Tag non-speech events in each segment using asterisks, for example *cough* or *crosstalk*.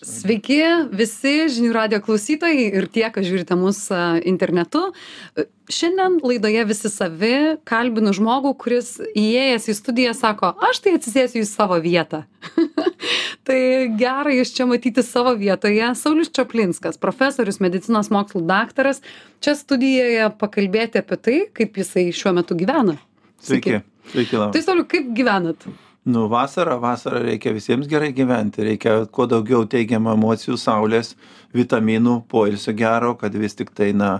Sveiki visi žinių radio klausytojai ir tie, kas žiūrite mus internetu. Šiandien laidoje visi savi kalbinu žmogų, kuris įėjęs į studiją sako, aš tai atsisėsiu į savo vietą. *laughs* tai gerai jūs čia matyti savo vietoje. Saulis Čaplinskas, profesorius, medicinos mokslų daktaras, čia studijoje pakalbėti apie tai, kaip jisai šiuo metu gyvena. Sveiki. Sveiki, Laura. Tai Sauliu, kaip gyvenat? Nu vasara vasara reikia visiems gerai gyventi reikia kuo daugiau teigiamų emocijų saulės vitaminų poilsio gero kad vis tiktai na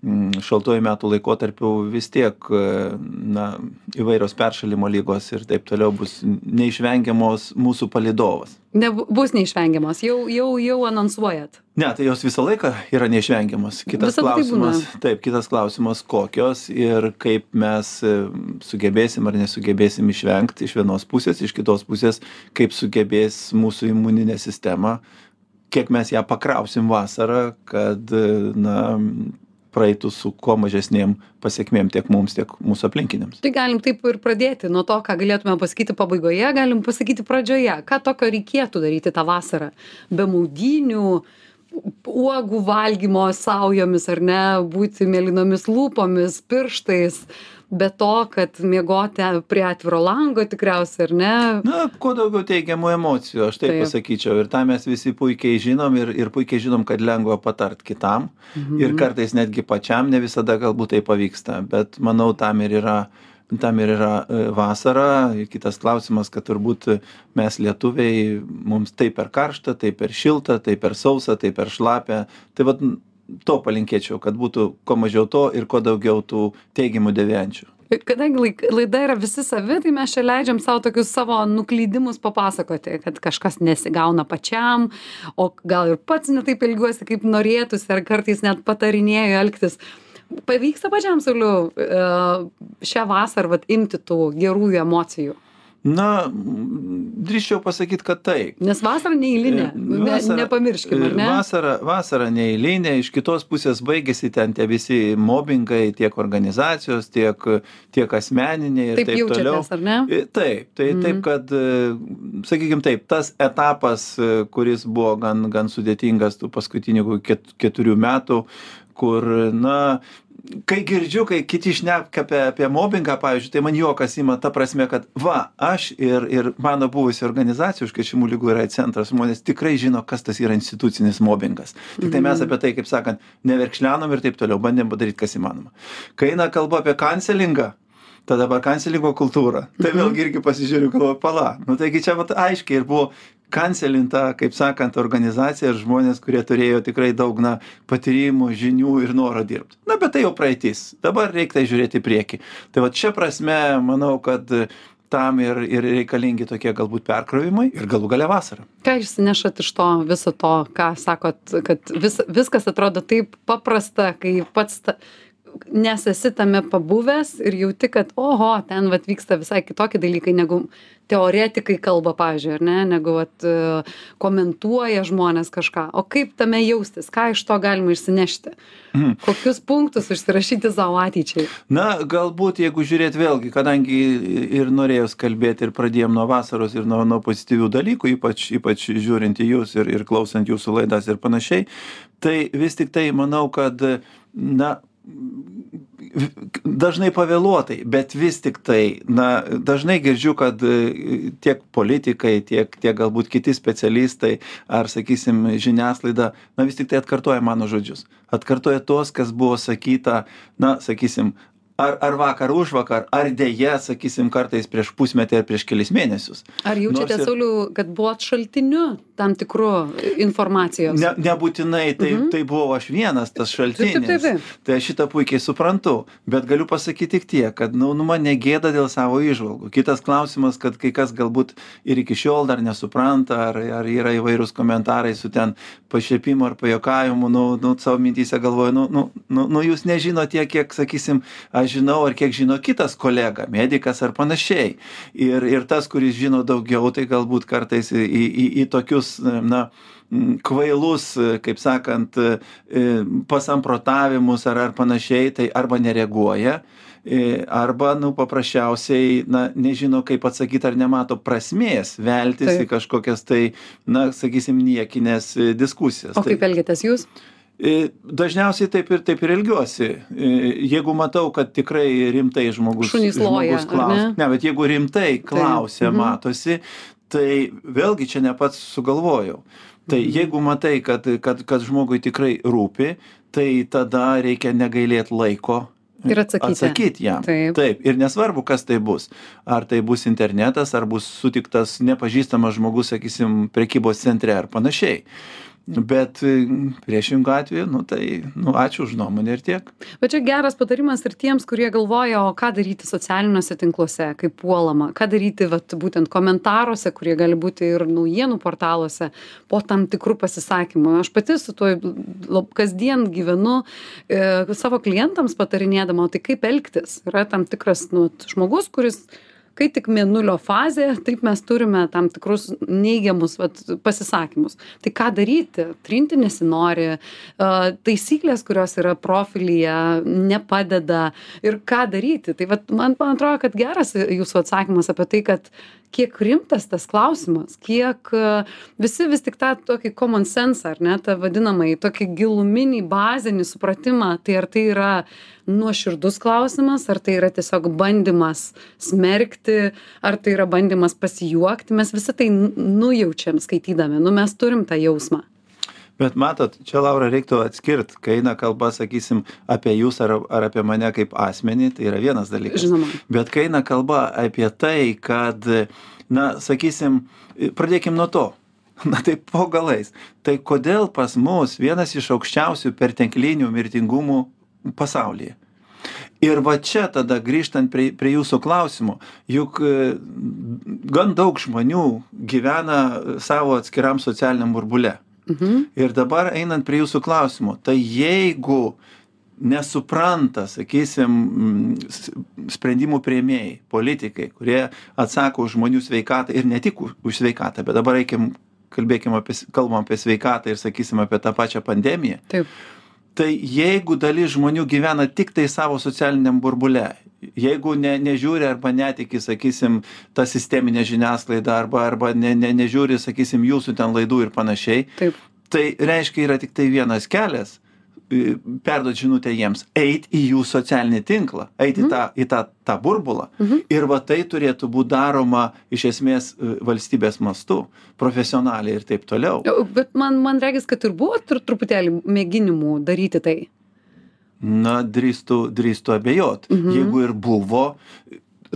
šaltuoju metų laikotarpiu vis tiek e, na, įvairios peršalimo lygos ir taip toliau bus neišvengiamos mūsų palidovas. Ne, bus neišvengiamos, jau, jau, jau anonsuojat. Ne, tai jos visą laiką yra neišvengiamos. Kitas Visą klausimas, tai taip, kitas klausimas, kokios ir kaip mes e, sugebėsim ar nesugebėsim išvengti iš vienos pusės, iš kitos pusės, kaip sugebės mūsų imuninė sistema, kiek mes ją pakrausim vasarą, kad e, na, praeitų su kuo mažesnėm pasekmėm tiek mums, tiek mūsų aplinkiniams. Tai galim taip ir pradėti nuo to, ką galėtume pasakyti pabaigoje, galim pasakyti pradžioje. Ką tokio reikėtų daryti tą vasarą? Be maudinių, uogų valgymo saujomis ar ne, būti mėlynomis lūpomis, pirštais be to kad miegoti prie atviro lango tikriausiai ar ne? Na kuo daugiau teigiamų emocijų aš taip pasakyčiau. Ir tą mes visi puikiai žinom ir ir puikiai žinom kad lengva patart kitam. Ir mhm. kartais netgi pačiam ne visada galbūt tai pavyksta. Bet manau tam ir yra tam ir yra e, vasara. Kitas klausimas kad turbūt mes lietuviai mums tai per karšta tai per šilta tai per sausa tai per šlapia. Tai vat to palinkėčiau, kad būtų kuo mažiau to ir kuo daugiau tų teigiamų deviančių. Kadangi laida yra visi savi, tai mes čia leidžiam savo tokius savo nuklydimus papasakoti, kad kažkas nesigauna pačiam, o gal ir pats netaip ilgiuosi, kaip norėtųsi, ar kartais net patarinėjau elgtis. Pavyksta pačiam, Sauliu, e, šią vasarą vat, imti tų gerųjų emocijų na drįsčiau pasakyt kad taip. Nes vasara neeilinė. Vasara, nepamirškim ar ne? vasara vasara neeilinė. Iš kitos pusės baigėsi ten tie visi mobingai tiek organizacijos tiek tiek asmeniniai ir taip, taip toliau. ar ne? E, taip. Tai mm. taip kad e, sakykim taip tas etapas e, kuris buvo gan gan sudėtingas tų paskutinių keturių metų kur na kai girdžiu kai kiti šneka apie apie mobingą pavyzdžiui tai man juokas ima ta prasme kad va aš ir ir mano buvusi organizacija užkrečiamų ligų ir aids centras žmonės tikrai žino kas tas yra institucinis mobingas. Tiktai mes apie tai kaip sakant neverkšlenom ir taip toliau bandėm padaryt kas įmanoma. Kai eina kalba apie kanselingą ta dabar kanselingo kultūra. Tai mhm. vėlgi irgi pasižiūriu galvoju pala. Nu taigi čia vat aiškiai ir buvo kanselinta kaip sakant organizacija ir žmonės kurie turėjo tikrai daug na patyrimų žinių ir noro dirbt. Na bet tai jau praeitis. Dabar reik tai žiūrėt į priekį. Tai vat šia prasme manau kad tam ir ir reikalingi tokie galbūt perkrovimai ir galų gale vasara. Ką išsinešat iš to viso to ką sakot kad vis viskas atrodo taip paprasta kai pats ta nes esi tame pabuvęs ir jauti kad oho ten vat vyksta visai kitokie dalykai negu teoretikai kalba pavyzdžiui ar ne negu vat e, komentuoja žmonės kažką. O kaip tame jaustis? Ką iš to galima išsinešti? Mhm. kokius punktus užsirašyti sau ateičiai? Na galbūt jeigu žiūrėt vėlgi kadangi ir norėjos kalbėti ir pradėjom nuo vasaros ir nuo nuo pozityvių dalykų ypač ypač žiūrint į jus ir ir klausant jūsų laidas ir panašiai tai vis tiktai manau kad na dažnai pavėluotai bet vis tiktai na dažnai girdžiu kad e, tiek politikai tiek tiek galbūt kiti specialistai ar sakysim žiniasklaida na vis tiktai atkartoja mano žodžius. Atkartoja tuos kas buvo sakyta na sakysim ar ar vakar užvakar ar deja sakysim kartais prieš pusmetį ar prieš kelis mėnesius. Ar jaučiate sauliau kad buvot šaltiniu tam tikru informacijos? Ne nebūtinai tai mhm. tai buvau aš vienas tas šaltinis taip taip taip. Tai aš šitą puikiai suprantu bet galiu pasakyt tik tiek kad nu nu man negėda dėl savo įžvalgų. Kitas klausimas kad kai kas galbūt ir iki šiol dar nesupranta ar ar yra įvairūs komentarai su ten pašiepimu ar pajuokavimu nu nu savo mintyse galvoju nu nu nu nu jūs nežinot tiek kiek sakysim aš žinau ar kiek žino kitas kolega medikas ar panašiai ir ir tas kuris žino daugiau tai galbūt kartais į į į tokius na kvailus, kaip sakant, pasamprotavimus ar, ar panašiai, tai arba nereaguoja, arba, nu, paprasčiausiai, na, nežino, kaip atsakyti, ar nemato prasmės veltis į kažkokias tai, na, sakysim, niekinės diskusijas. O kaip tai, elgitės jūs? Dažniausiai taip ir, taip ir elgiuosi. Jeigu matau, kad tikrai rimtai žmogus, loja, žmogus klausia, ne? ne, bet jeigu rimtai klausia, mhm. matosi, tai vėlgi čia ne pats sugalvojau. Tai mhm. jeigu matai, kad, kad, kad žmogui tikrai rūpi, tai tada reikia negailėti laiko Ir atsakyti. Atsakyti jam. Taip. Taip. Ir nesvarbu, kas tai bus. Ar tai bus internetas, ar bus sutiktas nepažįstamas žmogus, sakysim, prekybos centre ar panašiai bet e, priešingu atveju nu tai nu ačiū už nuomonę ir tiek. Bet čia geras patarimas ir tiems kurie galvoja o ką daryti socialiniuose tinkluose kai puolama ką daryti vat būtent komentaruose kurie gali būti ir naujienų portaluose po tam tikrų pasisakymų. Aš pati su tuo lab kasdien gyvenu e, savo klientams patarinėdama o tai kaip elgtis? Yra tam tikras nu žmogus kuris kai tik mėnulio fazė taip mes turime tam tikrus neigiamus vat pasisakymus. Tai ką daryti? Trinti nesinori taisyklės kurios yra profilyje nepadeda. Ir ką daryti? Tai vat man man atrodo kad geras jūsų atsakymas apie tai kad kiek rimtas tas klausimas kiek visi vis tik tą tokį common sensą ar ne tą vadinamąjį tokį giluminį bazinį supratimą tai ar tai yra nuoširdus klausimas ar tai yra tiesiog bandymas smerkti ar tai yra bandymas pasijuokti mes visi tai nujaučiam skaitydami nu mes turim tą jausmą bet matot čia laura reiktų atskirt kai eina kalba sakysim apie jus ar ar apie mane kaip asmenį tai yra vienas dalykas. Bet kai eina kalba apie tai kad na sakysim pradėkim nuo to. *laughs* Na tai po galais. Tai kodėl pas mus vienas iš aukščiausių perteklinių mirtingumų pasaulyje? Ir va čia tada grįžtant prie prie jūsų klausimo juk gan daug žmonių gyvena savo atskiram socialiniam burbule Mhm. Ir dabar einant prie jūsų klausimo, tai jeigu nesupranta, sakysim, sprendimų prieimėjai, politikai, kurie atsako už žmonių sveikatą ir ne tik už sveikatą, bet dabar reikim, kalbėkim apie, kalbam apie sveikatą ir sakysim apie tą pačią pandemiją. Taip. Tai jeigu dalis žmonių gyvena tik tai savo socialiniam burbule jeigu ne nežiūri arba netiki sakysim ta sistemine žiniasklaida arba arba ne ne nežiūri sakysim jūsų ten laidų ir panašiai Taip. tai reiškia yra tiktai vienas kelias perduot žinutę jiems eit į jų socialinį tinklą eit į tą į tą tą burbulą. Ir va tai turėtų būt daroma iš esmės valstybės mastu profesionaliai ir taip toliau. Bet man man regis kad ir buvo tru truputėlį mėginimų daryti tai. Na drįstu drįstu abejot. Mhm. jeigu ir buvo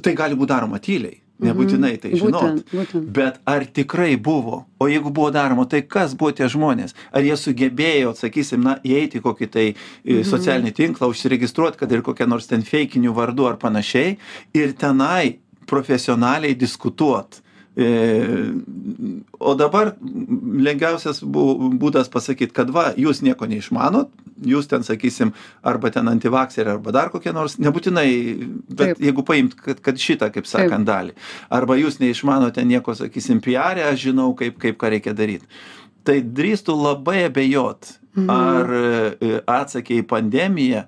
tai gali būt daroma tyliai nebūtinai tai žinot. Būtent, būtent. bet ar tikrai buvo? O jeigu buvo daroma tai kas buvo tie žmonės? Ar jie sugebėjo sakysim na įeit į kokį tai į socialinį tinklą užsiregistruot kad ir kokia nors ten feikiniu vardu ar panašiai ir tenai profesionaliai diskutuot e, o dabar lengviausias būdas pasakyt kad va jūs nieko neišmanot jūs ten sakysim arba ten antivakseriai arba dar kokie nors nebūtinai bet Taip. jeigu paimt kad kad šitą kaip sakant dalį. Arba jūs neišmanote nieko sakysim piare aš žinau kaip kaip ką reikia daryt. Tai drįstu labai abejot ar e, atsake į pandemiją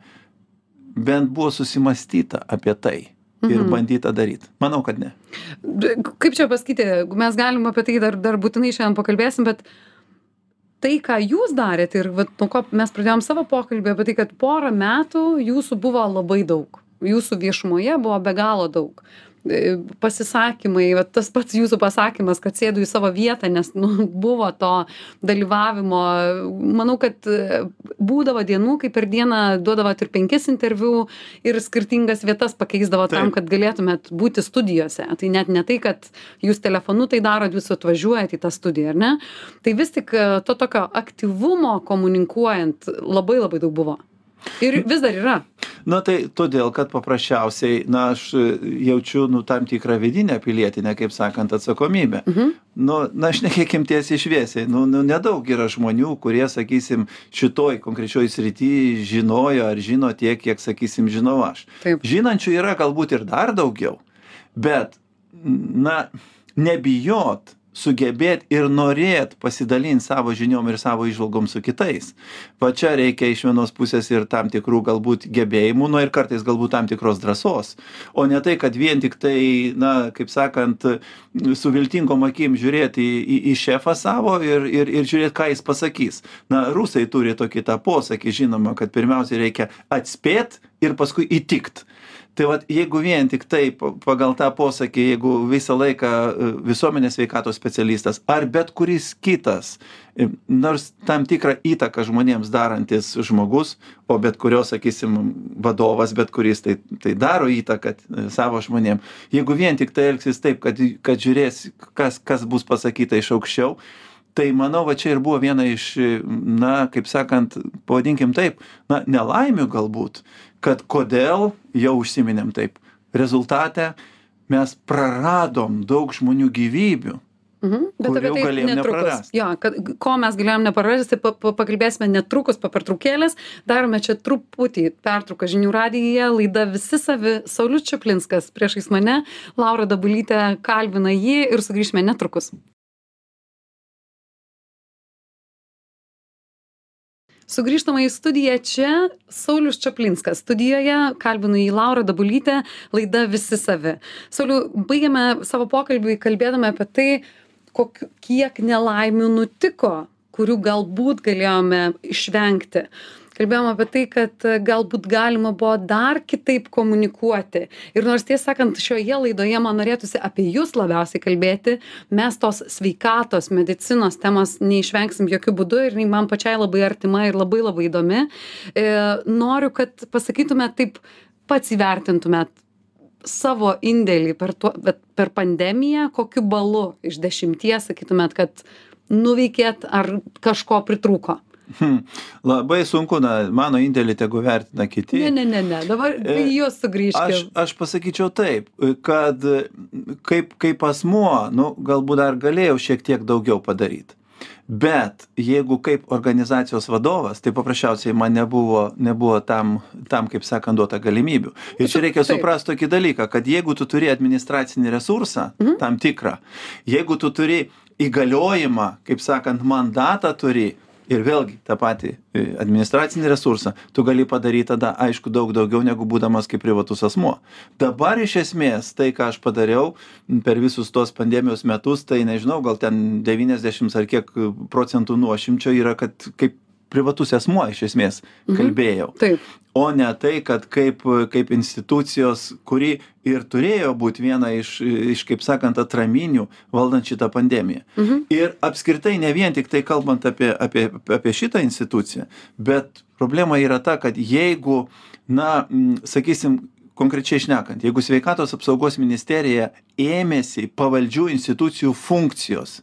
bent buvo susimąstyta apie tai ir bandyta daryt. Manau kad ne. Kaip čia pasakyti mes galim apie tai dar dar būtinai šiandien pakalbėsim bet tai ką jūs darėt ir vat nuo ko mes pradėjom savo pokalbį apie tai kad porą metų jūsų buvo labai daug. Jūsų viešumoje buvo be galo daug pasisakymai vat tas pats jūsų pasakymas kad sėdu į savo vietą nes nu *laughs* buvo to dalyvavimo. Manau kad e, būdavo dienų kai per dieną duodavot ir penkis interviu ir skirtingas vietas pakeisdavot tam Taip. kad galėtumėt būti studijose. Tai net ne tai kad jūs telefonu tai darot jūs atvažiuojat į tą studiją ar ne? Tai vis tik e, to tokio aktyvumo komunikuojant labai labai daug buvo. Ir vis dar yra na tai todėl kad paprasčiausiai na aš jaučiu nu tam tikrą vidinę pilietinę kaip sakant atsakomybę. Nu na šnekėkim tiesiai šviesiai. Nu nu nedaug yra žmonių kurie sakysim šitoj konkrečioj srity žinojo ar žino tiek kiek sakysim žinau aš. Žinančių yra galbūt ir dar daugiau bet na nebijot sugebėt ir norėt pasidalint savo žiniom ir savo įžvalgom su kitais. Va čia reikia iš vienos pusės ir tam tikrų galbūt gebėjimų nu ir kartais galbūt tam tikros drąsos. O ne tai kad vien tiktai na kaip sakant su viltingom akim žiūrėt į į į šefą savo ir ir ir žiūrėt ką jis pasakys. Na rusai turi tokį tą posakį žinoma kad pirmiausia reikia atspėt ir paskui įtikt tai vat jeigu vien tiktai pagal tą posakį jeigu visą laiką e, visuomenės sveikatos specialistas ar bet kuris kitas e, nors tam tikrą įtaką žmonėms darantis žmogus o bet kurio sakysim vadovas bet kuris tai tai daro įtaką e, savo žmonėm jeigu vien tiktai elgsis taip kad kad žiūrės kas kas bus pasakyta iš aukščiau tai manau va čia ir buvo viena iš na kaip sakant pavadinkim taip na nelaimių galbūt kad kodėl jau užsiminėm taip rezultate mes praradom daug žmonių gyvybių Mhm. Bet apie tai galėjom netrukus. Jo, kad, ko mes galėjom neprarasti, pa, pa, pakalbėsime netrukus po pertraukėlės. Darome čia truputį pertrauką žinių radijoje, laida visi savi, Saulis Čiaplinskas priešais mane, Laura Dabulytė kalbina jį ir sugrįžime netrukus. Sugrįžtama į studiją čia Saulis Čaplinskas. Studijoje kalbinu į Laurą Dabulytę, laida Visi savi. Sauliu, baigiame savo pokalbį kalbėdami apie tai, kokiu, kiek nelaimių nutiko, kurių galbūt galėjome išvengti kalbėjom apie tai kad galbūt galima buvo dar kitaip komunikuoti ir nors tiesą sakant šioje laidoje man norėtųsi apie jus labiausiai kalbėti mes tos sveikatos medicinos temos neišvengsim jokiu būdu ir jinai man pačiai labai artima ir labai labai įdomi e, noriu kad pasakytumėt taip pats įvertintumėt savo indėlį per, tuo, per pandemiją, kokiu balu iš dešimties sakytumėt, kad nuveikėt ar kažko pritrūko? Hmm. Labai sunku, na, mano indėlį tegu vertina kiti. Ne, ne, ne, ne. dabar E, jūs sugrįžkite. Aš, aš pasakyčiau taip, kad kaip, kaip asmuo, nu, galbūt dar galėjau šiek tiek daugiau padaryti. Bet jeigu kaip organizacijos vadovas, tai paprasčiausiai man nebuvo, nebuvo tam, tam, kaip sakant, duota galimybių. Ir čia reikia suprasti tokį dalyką, kad jeigu tu turi administracinį resursą, mhm. tam tikrą, jeigu tu turi įgaliojimą, kaip sakant, mandatą turi, ir vėlgi tą patį e, administracinį resursą tu gali padaryt tada aišku daug daugiau negu būdamas kaip privatus asmuo. Dabar iš esmės tai ką aš padariau per visus tuos pandemijos metus tai nežinau gal ten devyniasdešims ar kiek procentų nuošimčio yra kad kaip privatus asmuo iš esmės kalbėjau. Taip. O ne tai kad kaip kaip institucijos kuri ir turėjo būt viena iš iš kaip sakant atraminių valdant šitą pandemiją. Ir apskritai ne vien tiktai kalbant apie apie apie šitą instituciją bet problema yra ta kad jeigu na sakysim konkrečiai šnekant jeigu sveikatos apsaugos ministerija ėmėsi pavaldžių institucijų funkcijos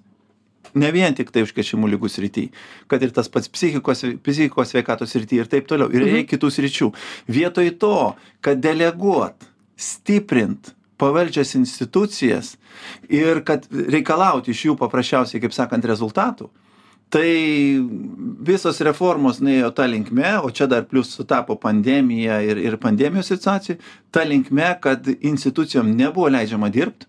ne vien tiktai užkrečiamų ligų srity kad ir tas pats psichikos psichikos sveikatos srity ir taip toliau. Ir eilė kitų sričių. Vietoj to kad deleguot stiprint pavaldžias institucijas ir kad reikalaut iš jų paprasčiausiai kaip sakant rezultatų tai visos reformos nuėjo ta linkme o čia dar plius sutapo pandemija ir ir pandemijos situacija ta linkme kad institucijom nebuvo leidžiama dirbt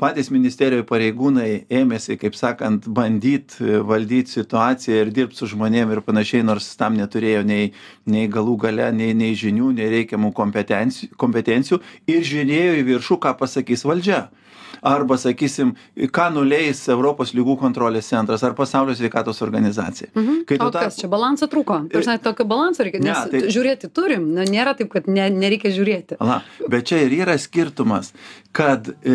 patys ministerijoj pareigūnai ėmėsi kaip sakant bandyt valdyt situaciją ir dirbt su žmonėm ir panašiai nors tam neturėjo nei nei galų gale nei nei žinių nei reikiamų kompetenci kompetencijų ir žiūrėjo į viršų ką pasakys valdžia arba sakysim ką nuleis europos ligų kontrolės centras ar pasaulio sveikatos organizacija kai O tuo kas čia balanso trūko? Dažnai tokio balanso reikia, Ne, nes tai- žiūrėti turim, na, nėra taip, kad ne, nereikia žiūrėti. Ala, bet čia ir yra skirtumas, kad e,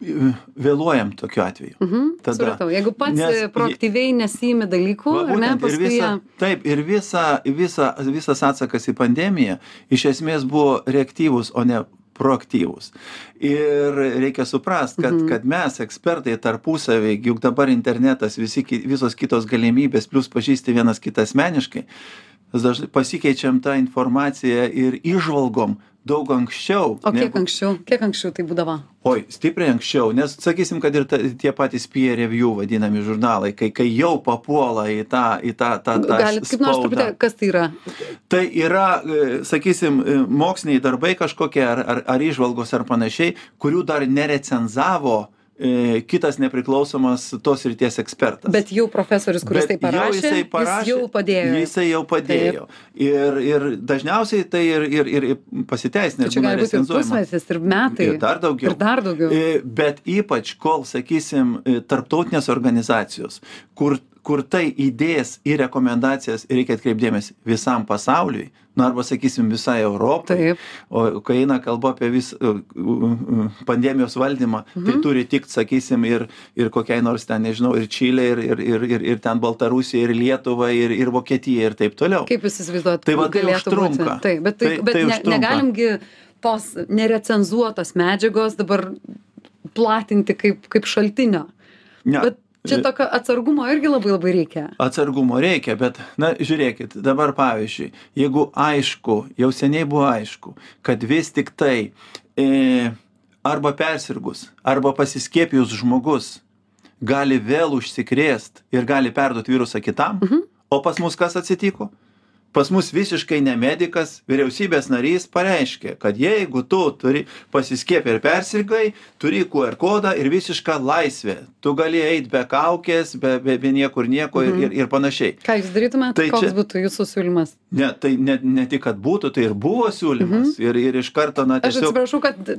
e, vėluojam tokiu atveju. Mhm, supratau. Jeigu pats Nes Nes, proaktyviai nesijimi dalykų, Va, ar ne, būtent, ir paskui visa, taip, ir visa, visa, visas atsakas į pandemiją iš esmės buvo reaktyvus, o ne proaktyvus. Ir reikia suprast, kad, Mhm. kad mes, ekspertai, tarpusavį, juk dabar internetas, visi, visos kitos galimybės, plus pažįsti vienas kitą asmeniškai, mes dažnai pasikeičiam tą informaciją ir išvalgom daug anksčiau. O kiek negu- anksčiau, kiek anksčiau tai būdavo? Oi, stipriai anksčiau, nes sakysim, kad ir ta, tie patys peer review vadinami žurnalai, kai, kai jau papuola į tą, į tą, tą, tą Galit kaip nors truputį, kas tai yra? Tai yra, e, sakysim, e, moksliniai darbai kažkokie ar, ar, ar išvalgos ar panašiai, kurių dar nerecenzavo kitas nepriklausomas tos ryties ekspertas. Bet jau profesorius, kuris Bet tai parašė, jau jisai parašė, jis jau padėjo. Jisai jau padėjo. Ir, ir dažniausiai tai ir, ir, ir pasiteisina. Tai čia gali būti ir pusmetis, ir metai. Ir dar daugiau. Ir dar daugiau. E, Bet ypač, kol, sakysim, e, tarptautinės organizacijos, kur, kur tai įdės į rekomendacijas, reikia atkreipdėmės visam pasauliui, na arba, sakysim, visai Europai. Taip. O kai eina kalba apie vis pandemijos valdymą, mhm. tai turi tik, sakysim, ir, ir kokiai nors ten, nežinau, ir Čilė, ir, ir, ir, ir, ir ten Baltarusija, ir Lietuva, ir, ir Vokietija, ir taip toliau. Kaip jūs įsivaizduojate, Tai va, tai užtrunka. būti? Taip, bet, tai, Tai- bet tai ne, negalimgi tos nerecenzuotos medžiagos dabar platinti kaip, kaip šaltinio. Ne. Bet čia tokio atsargumo irgi labai labai reikia. Atsargumo reikia, bet, na, žiūrėkit, dabar pavyzdžiui, jeigu aišku, jau seniai buvo aišku, kad vis tik tai e, arba persirgus, arba pasiskiepijus žmogus gali vėl užsikrėst ir gali perduoti virusą kitam, mhm. o pas mus kas atsitiko? Pas mus visiškai ne medikas, vyriausybės narys pareiškė, kad jeigu tu turi pasiskiepę ir persirgai, turi QR kodą ir visišką laisvę. Tu gali eiti be kaukės, be, be, be niekur nieko ir, ir, ir panašiai. Ką jūs darytumėte, Tai koks būtų jūsų siūlymas? Ne, tai ne, ne tik, kad būtų, tai ir buvo siūlymas. Mhm. Ir, ir iš karto, na, Aš tiesiog... atsiprašau, kad,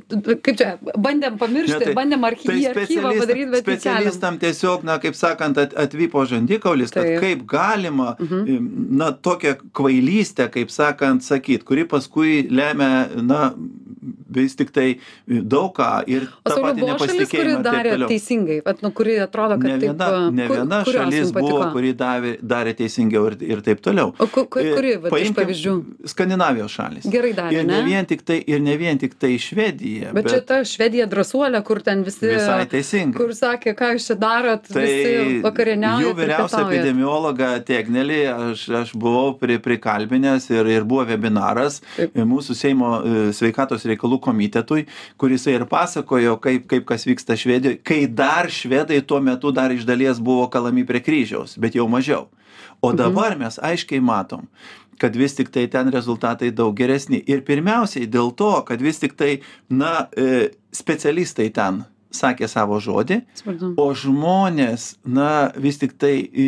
kaip čia, bandėm pamiršti, tai- bandėm archy, tai archyvą padaryti, bet specialistam tiesiog, na, kaip sakant, at, atvypo žandikaulis, kad kaip galima, mhm. na, tokią kvailystę, kaip sakant, sakyt, kuri paskui lemia, na, vis tik tai daug ką ir O tą patį nepasitikėjimą. taip darė teisingai, vat, nu, kuri atrodo, kad Ne taip, viena, uh, ne kur- viena kurios šalis buvo, kuri davė, darė teisingiau ir, ir taip toliau. O ku- ku- kuri, iš paimkim pavyzdžių? Skandinavijos šalis. Gerai darė, ir ne, ne? vien tik tai, ir ne vien tik tai Švedija. Bet, bet čia ta švedija drąsuolė, kur ten visi, Visai teisingai. kur sakė, ką jūs čia darot, Tai visi vakarieniauja. jų vyriausią epidemiologą Tegnelį aš, aš buvau pri, prikalbinęs ir, ir buvo webinaras Taip. mūsų Seimo e, sveikatos reikalų komitetui, kuris ir pasakojo, kaip, kaip kas vyksta Švedijoje, kai dar švedai tuo metu dar iš dalies buvo kalami prie kryžiaus, bet jau mažiau. O dabar mes aiškiai matom, kad vis tik tai ten rezultatai daug geresni. Ir pirmiausiai dėl to, kad vis tik tai, na, e, specialistai ten sakė savo žodį, Supratau. o žmonės, na, vis tik tai į,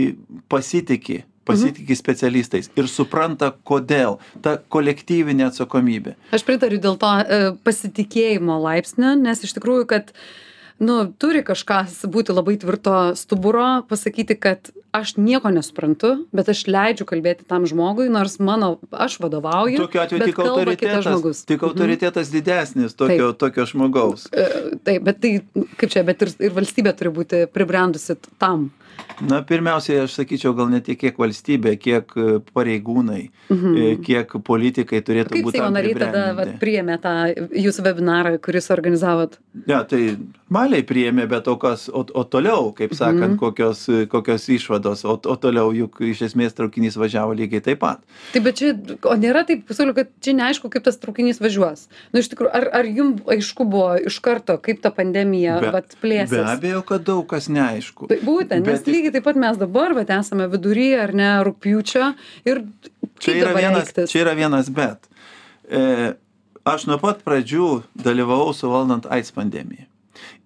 pasitiki, specialistais ir supranta, kodėl. Ta kolektyvinė atsakomybė. Aš pritariu dėl to e, pasitikėjimo laipsnio, nes iš tikrųjų, kad nu, turi kažkas būti labai tvirto stuburo, pasakyti, kad aš nieko nesuprantu, bet aš leidžiu kalbėti tam žmogui, nors mano, aš vadovauju. Tokiu atveju tik autoritetas, žmogus. tik autoritetas didesnis tokio, tokio žmogaus. E, Taip, bet tai, kaip čia, bet ir, ir valstybė turi būti pribrendusi tam. Na, pirmiausiai, aš sakyčiau, gal ne tiek kiek valstybė, kiek e, pareigūnai, mhm. kiek politikai turėtų būti. Seimo nariai tada vat, priėmė tą jūsų webinarą, kuris organizavot? Ne, tai maliai priėmė, bet o kas, o, o toliau, kaip sakant, Mhm. kokios, kokios išvados, o, o toliau juk iš esmės traukinys važiavo lygiai taip pat. Taip, bet čia, o nėra taip, pasiūliu, kad čia neaišku, kaip tas traukinys važiuos. Na, iš tikrųjų, ar, ar jums aišku buvo iš karto, kaip ta pandemija vat, plėsis? Be abejo, kad daug kas neaišku. Tai būtent, nes Bet- lygiai taip pat mes dabar, vat, esame vidury ar ne, rūpjūčio ir čia yra, vienas, elgtis? čia yra vienas bet. E, aš nuo pat pradžių dalyvavau suvaldant AIDS pandemiją.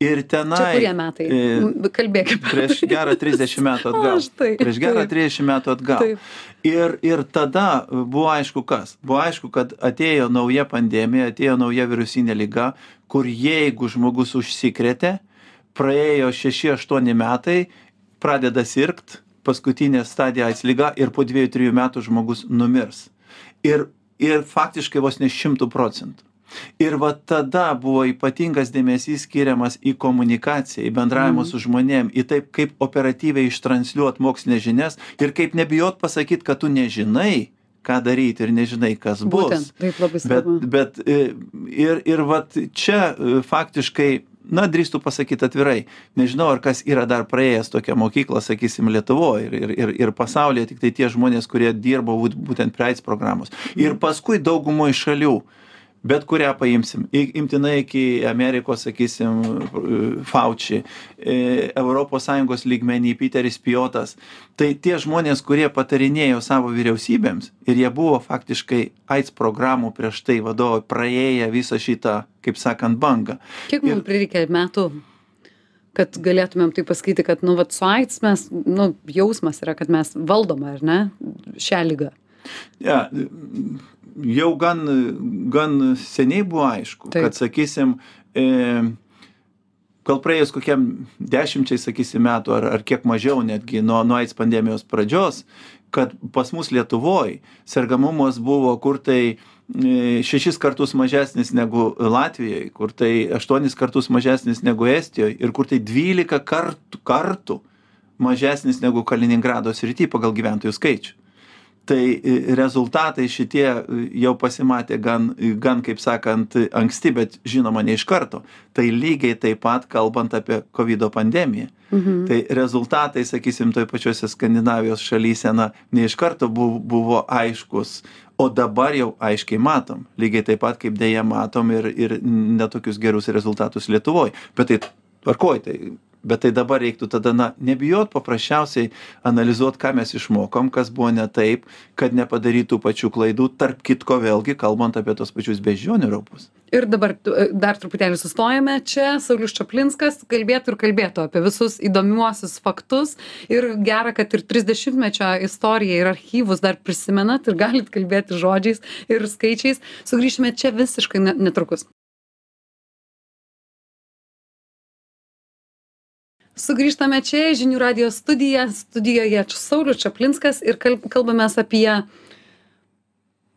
Ir tenai. Čia kurie metai? E, Kalbėkime. prieš gerą 30 metų *laughs* atgal. O, štai, prieš gerą taip. 30 metų atgal. Taip. Ir, ir tada buvo aišku kas. Buvo aišku, kad atėjo nauja pandemija, atėjo nauja virusinė lyga, kur jeigu žmogus užsikrėtė, praėjo 6-8 metai, pradeda sirgt, paskutinė stadija AIDS lyga ir po 2-3 metų žmogus numirs. Ir, ir faktiškai vos ne 100 procentų. Ir va tada buvo ypatingas dėmesys skiriamas į komunikaciją, į bendravimą Mhm. su žmonėm, į taip, kaip operatyviai ištransliuot mokslinės žinias ir kaip nebijot pasakyti, kad tu nežinai, ką daryti ir nežinai, kas bus. Būtent, taip labai Bet, svarbu. bet e, ir, ir vat čia e, faktiškai, na, drįstu pasakyti atvirai, nežinau, ar kas yra dar praėjęs tokią mokyklą, sakysim, Lietuvoje ir, ir, ir, ir pasaulyje, tik tai tie žmonės, kurie dirbo būt- būtent prie AIDS programos. Ir paskui daugumoje šalių. Bet kurią paimsim, I- imtinai iki Amerikos, sakysim, e, Fauci, ES lygmenį Peteris Pijotas, tai tie žmonės, kurie patarinėjo savo vyriausybėms ir jie buvo faktiškai AIDS programų prieš tai vadovai, praėję visą šitą, kaip sakant, bangą. Kiek mums prireikė metų, kad galėtumėm taip pasakyti, kad, nu, vat, su AIDS mes, nu, jausmas yra, kad mes valdome, ar ne, šią lygą. Ja, jau gan, gan seniai buvo aišku, Taip. kad, sakysim, e, gal praėjus kokiam dešimčiai, sakysim, metų ar, ar kiek mažiau netgi nuo, nuo AIDS pandemijos pradžios, kad pas mus Lietuvoje sergamumas buvo kur tai e, šešis kartus mažesnis negu Latvijoje, kur tai aštuonis kartus mažesnis negu Estijoje ir kur tai dvylika kartų, kartų mažesnis negu Kaliningrado srity pagal gyventojų skaičių tai e, rezultatai šitie e, jau pasimatė gan, gan, kaip sakant, anksti, bet žinoma, ne iš karto. Tai lygiai taip pat kalbant apie COVID pandemiją. Mhm. Tai rezultatai, sakysim, toj pačiose Skandinavijos šalyse, na, ne iš karto buvo, buvo aiškus, o dabar jau aiškiai matom. Lygiai taip pat, kaip dėja matom ir, ir netokius gerus rezultatus Lietuvoje. Bet tai tvarkoj, tai bet tai dabar reiktų tada na nebijot paprasčiausiai analizuot ką mes išmokom kas buvo ne taip kad nepadaryt tų pačių klaidų tarp kitko vėlgi kalbant apie tuos pačius beždžionių raupus Ir dabar e, dar truputėlį sustojame čia, Saulis Čaplinskas kalbėtų ir kalbėtų apie visus įdomiuosius faktus ir gera, kad ir 30-mečio istoriją ir archyvus dar prisimenat ir galit kalbėti žodžiais ir skaičiais. Sugrįšime čia visiškai netrukus. Sugrįžtame čia į žinių radio studiją. Studijoje Saulis Čaplinskas ir kalbamės apie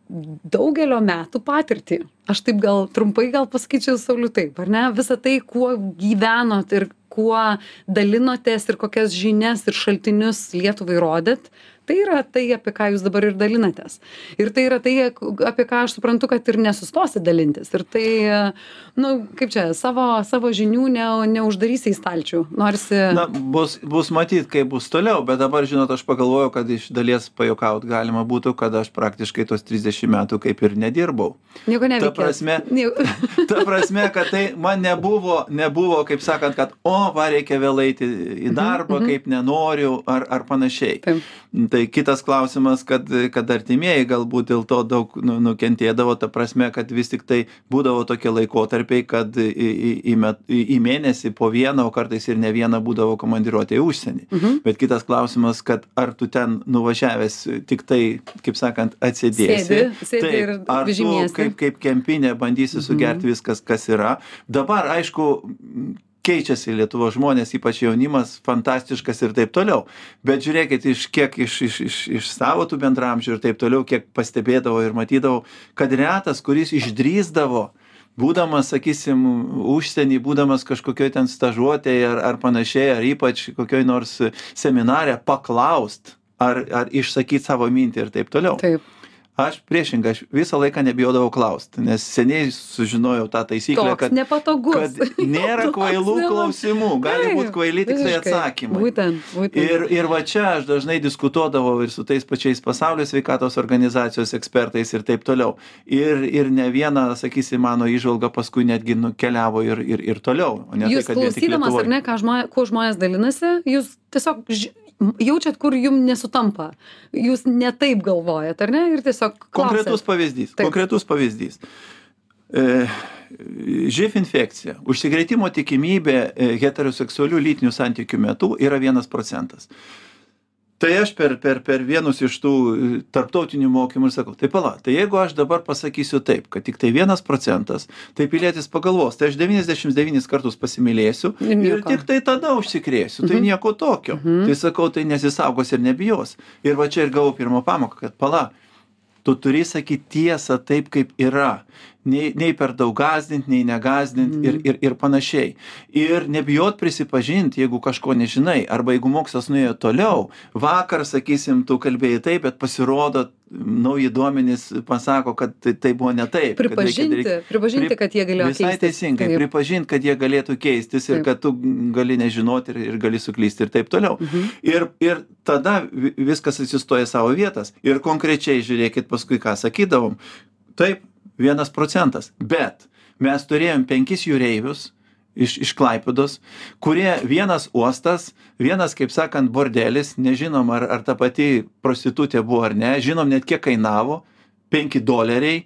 daugelio metų patirtį. Aš taip gal trumpai gal pasakyčiau Sauliu taip, ar ne? Visą tai, kuo gyvenot ir kuo dalinotės ir kokias žinias ir šaltinius Lietuvai rodėt, tai yra tai apie ką jūs dabar ir dalinatės. Ir tai yra tai apie ką aš suprantu kad ir nesustosit dalintis. Ir tai nu kaip čia savo savo žinių ne neuždarysi į stalčių. Norisi na bus bus matyt kaip bus toliau bet dabar žinot aš pagalvojau kad iš dalies pajuokaut galima būtų kad aš praktiškai tuos trisdešim metų kaip ir nedirbau. Nieko ta neveikėt prasme *laughs* ta prasme kad tai man nebuvo nebuvo kaip sakant kad o va reikia vėl eiti į darbą kaip nenoriu ar ar panašiai. Taip. Tai kitas klausimas kad kad artimieji galbūt dėl to daug nu nukentėdavo ta prasme kad vis tiktai būdavo tokie laikotarpiai kad į į į met į į mėnesį po vieną o kartais ir ne vieną būdavo komandiruotė į užsienį. Bet kitas klausimas kad ar tu ten nuvažiavęs tiktai kaip sakant atsėdėsi? Taip, ar tu kaip kaip kempinė bandysi sugert viskas kas yra? Dabar aišku keičiasi lietuvos žmonės ypač jaunimas fantastiškas ir taip toliau. Bet žiūrėkit iš kiek iš iš iš iš savo tų bendraamžių ir taip toliau kiek pastebėdavau ir matydavau kad retas kuris išdrįsdavo būdamas sakysim užsieny būdamas kažkokioj ten stažuotėj ar ar panašiai ar ypač kokioj nors seminare paklaust ar ar išsakyt savo mintį ir taip toliau. Taip aš priešingai aš visą laiką nebijodavau klaust nes seniai sužinojau tą taisyklę kad nepatogus. kad nėra *laughs* kvailų klausimų gali būt kvaili tiktai atsakymai. Būtent būtent. Ir ir va čia aš dažnai diskutuodavau ir su tais pačiais pasaulio sveikatos organizacijos ekspertais ir taip toliau. Ir ir ne viena sakysim mano įžvalga paskui netgi nukeliavo ir ir ir toliau o ne tai jūs kad vien tik klausydamas ar lietuvoj. ne ką žmonės kuo žmonės dalinasi jūs tiesiog ži- jaučiat kur jum nesutampa jūs ne taip galvojat ar ne ir tiesiog konkretus klausiat. pavyzdys Taip. konkretus pavyzdys e, živ infekcija užsikrėtimo tikimybė e, heteroseksualių lytinių santykių metu yra vienas procentas tai aš per per per vienus iš tų e, tarptautinių mokymų ir sakau tai pala tai jeigu aš dabar pasakysiu taip kad tiktai vienas procentas tai pilietis pagalvos tai aš devyniasdešims devynis kartus pasimylėsiu Ir tiktai tada užsikrėsiu tai nieko tokio. Tai sakau tai nesisaugos ir nebijos. Ir va čia ir gavau pirmą pamoką kad pala tu turi sakyt tiesą taip kaip yra. Nei nei per daug gąsdint nei negąsdint ir ir ir panašiai. Ir nebijot prisipažint jeigu kažko nežinai. Arba jeigu mokslas nuėjo toliau vakar sakysim tu kalbėjai taip bet pasirodo nauji duomenys pasako kad tai tai buvo ne taip kad reikia pripažinti pripažinti Pri- kad jie galėjo Visai keistis. teisingai, Taip. pripažinti, kad jie galėtų keistis ir Taip. kad tu gali nežinoti ir, ir gali suklysti ir taip toliau. Mhm. Ir, ir tada vi- viskas atsistoja savo vietas. Ir konkrečiai žiūrėkit paskui, ką sakydavom. Taip, vienas procentas. Bet mes turėjom penkis jūreivius iš, iš Klaipidos, kurie vienas uostas, vienas, kaip sakant, bordelis, nežinom, ar, ar ta pati prostitutė buvo ar ne, žinom net kiek kainavo, 5 doleriai,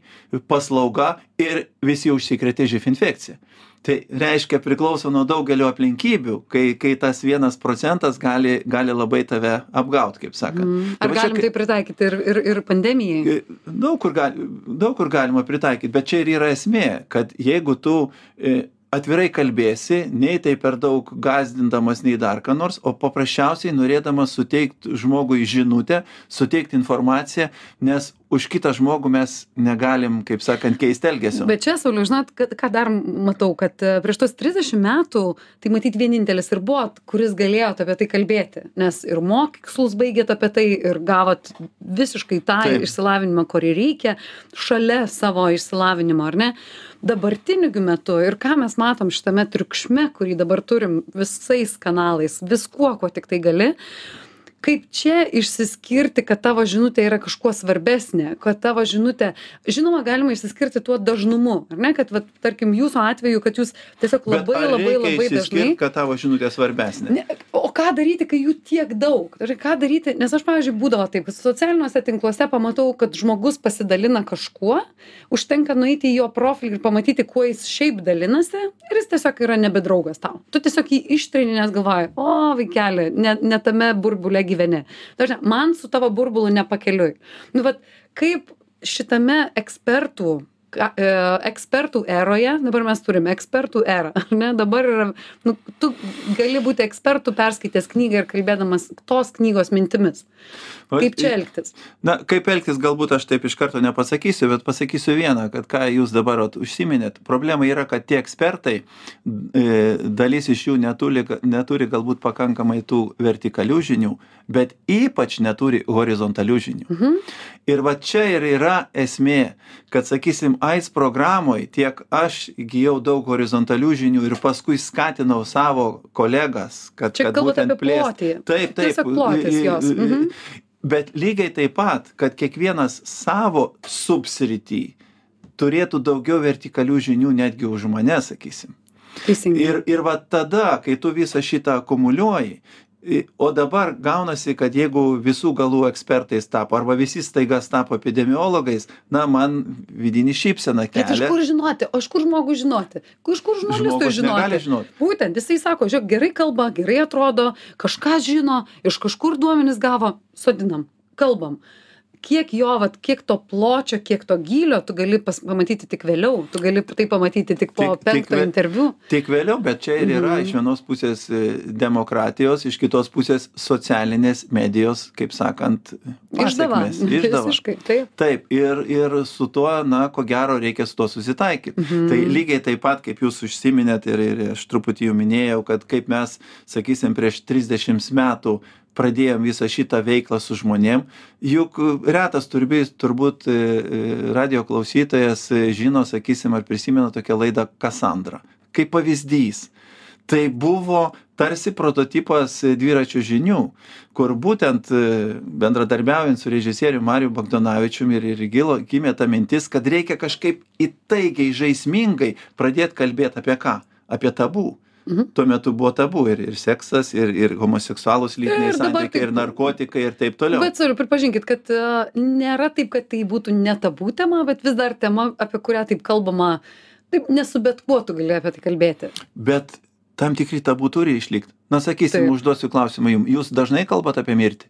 paslauga ir visi užsikrėtė živ infekcija. tai reiškia priklauso nuo daugelio aplinkybių kai kai tas vienas procentas gali gali labai tave apgaut kaip sakant Mm. Ar va čia galim kai- tai pritaikyti ir, ir, ir pandemijai? daug kur gali daug kur galima pritaikyt bet čia ir yra esmė kad jeigu tu e, atvirai kalbėsi nei tai per daug gąsdindamas nei dar ką nors o paprasčiausiai norėdamas suteikt žmogui žinutę suteikt informaciją nes už kitą žmogų mes negalim kaip sakant keist elgesio Bet čia, Sauliu, žinot, kad, ką dar matau, kad e, prieš tos 30 metų tai matyt vienintelis ir buvot, kuris galėjot apie tai kalbėti, nes ir mokslus baigėt apie tai ir gavot visiškai tą Taip. išsilavinimą, kurį reikia, šalia savo išsilavinimo, ar ne? Dabartiniu metu ir ką mes matom šitame triukšme, kurį dabar turim visais kanalais, viskuo, kuo tik tai gali, kaip čia išsiskirti kad tavo žinutė yra kažkuo svarbesnė kad tavo žinutė žinoma galima išsiskirti tuo dažnumu ar ne kad vat tarkim jūsų atveju kad jūs tiesiog labai labai labai dažnai kad tavo žinutė svarbesnė Ne, o ką daryti, kai jų tiek daug? Tai ką daryti, nes aš, pavyzdžiui, būdavo taip, kad socialiniuose tinkluose pamatau, kad žmogus pasidalina kažkuo, užtenka nueiti į jo profilį ir pamatyti, kuo jis šiaip dalinasi ir jis tiesiog yra nebedraugas tau. Tu tiesiog jį ištrini, nes galvoji, o vaikeli, ne, ne tame burbule gyveni. Dažnai, man su tavo burbulu nepakeliui. Nu, vat, kaip šitame ekspertų e, ekspertų eroje, dabar mes turime ekspertų erą, ne? Dabar yra, nu, tu gali būti ekspertų perskaitęs knygą ir kalbėdamas tos knygos mintimis. Kaip čia elgtis? Na, kaip elgtis, galbūt aš taip iš karto nepasakysiu, bet pasakysiu vieną, kad ką jūs dabar užsiminėt. Problema yra, kad tie ekspertai, e, dalis iš jų neturi, neturi galbūt pakankamai tų vertikalių žinių, bet ypač neturi horizontalių žinių. Mhm. Ir va čia ir yra esmė, kad, sakysim, AIDS programoje tiek aš įgyjau daug horizontalių žinių ir paskui skatinau savo kolegas, kad, Čia kad kalbat būtent apie plotį. Taip, taip. Tiesiog plotis jos. Mhm. Bet lygiai taip pat, kad kiekvienas savo subsrity turėtų daugiau vertikalių žinių netgi už mane, sakysim. Teisingai. Ir, ir va tada, kai tu visą šitą akumuliuoji, i- o dabar gaunasi, kad jeigu visų galų ekspertais tapo, arba visi staigas tapo epidemiologais, na, man vidinį šypseną Bet iš kelia. kur žinoti? O iš kur žmogui žinoti? Iš kur žurnalistui Žmogus negali žinoti? žinoti. Būtent, jisai sako, žiūrėk, gerai kalba, gerai atrodo, kažką žino, iš kažkur duomenis gavo, sodinam, kalbam. Kiek jo, vat, kiek to pločio, kiek to gylio tu gali pamatyti tik vėliau, tu gali tai pamatyti tik po penkto interviu. Tik vėliau, bet čia ir yra Mhm. iš vienos pusės e, demokratijos, iš kitos pusės socialinės medijos, kaip sakant, Išdava. *laughs* Visiškai, taip. Taip, ir, ir su tuo, na, ko gero, reikia su tuo susitaikyti. Mhm. Tai lygiai taip pat, kaip jūs užsiminėt ir, ir aš truputį jau minėjau, kad kaip mes, sakysim, prieš 30 metų pradėjom visą šitą veiklą su žmonėm, juk retas turbys, turbūt e, e, radio klausytojas e, žino, sakysim, ar prisimena tokią laidą Kassandra. Kaip pavyzdys. Tai buvo tarsi prototipas e, dviračių žinių, kur būtent e, bendradarbiaujant su režisieriumi Mariu Bagdonavičiumi ir, ir gilo, gimė ta mintis, kad reikia kažkaip įtaigiai, žaismingai pradėti kalbėti apie ką? Apie tabų. Mhm. Tuo metu buvo tabu ir, ir seksas, ir, ir homoseksualūs lytiniai santykiai, ir taip- narkotikai, ir taip toliau. Bet, sorry, pripažinkit, kad uh, nėra taip, kad tai būtų netabų tema, bet vis dar tema, apie kurią taip kalbama, taip nesu bet kuo tu gali apie tai kalbėti. Bet tam tikri tabų turi išlikti. Na, sakysim, Taip. užduosiu klausimą jums. Jūs dažnai kalbate apie mirtį?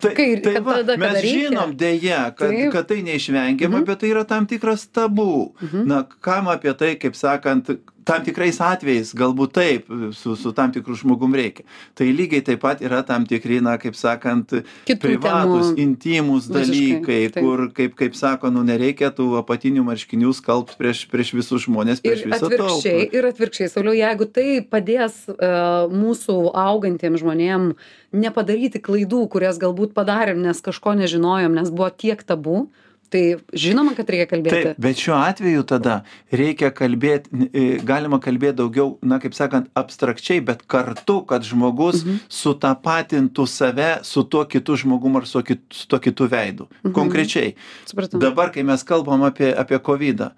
Tai, Kai- tai va, tada, mes reikia. žinom dėje, kad, Taip. kad tai neišvengiama, Mhm. bet tai yra tam tikras tabų. Mhm. Na, kam apie tai, kaip sakant, tam tikrais atvejais galbūt taip, su, su tam tikru žmogum reikia. Tai lygiai taip pat yra tam tikri, na, kaip sakant, Kitų privatus, temų. intimus Visiškai, dalykai, taip. kur, kaip, kaip sako, nu, nereikia tų apatinių marškinių skalbti prieš, prieš visus žmonės, prieš visą tautą. ir atvirkščiai, sauliau, jeigu tai padės uh, mūsų augantiem žmonėm nepadaryti klaidų, kurias galbūt padarėm, nes kažko nežinojom, nes buvo tiek tabų, tai žinoma, kad reikia kalbėti. Taip, bet šiuo atveju tada reikia kalbėti, galima kalbėti daugiau, na, kaip sakant, abstrakčiai, bet kartu, kad žmogus mhm. sutapatintų save su tuo kitu žmogum ar su, kit, su tuo kitu veidu. Mhm. Konkrečiai. Supratau. Dabar, kai mes kalbam apie, apie COVID,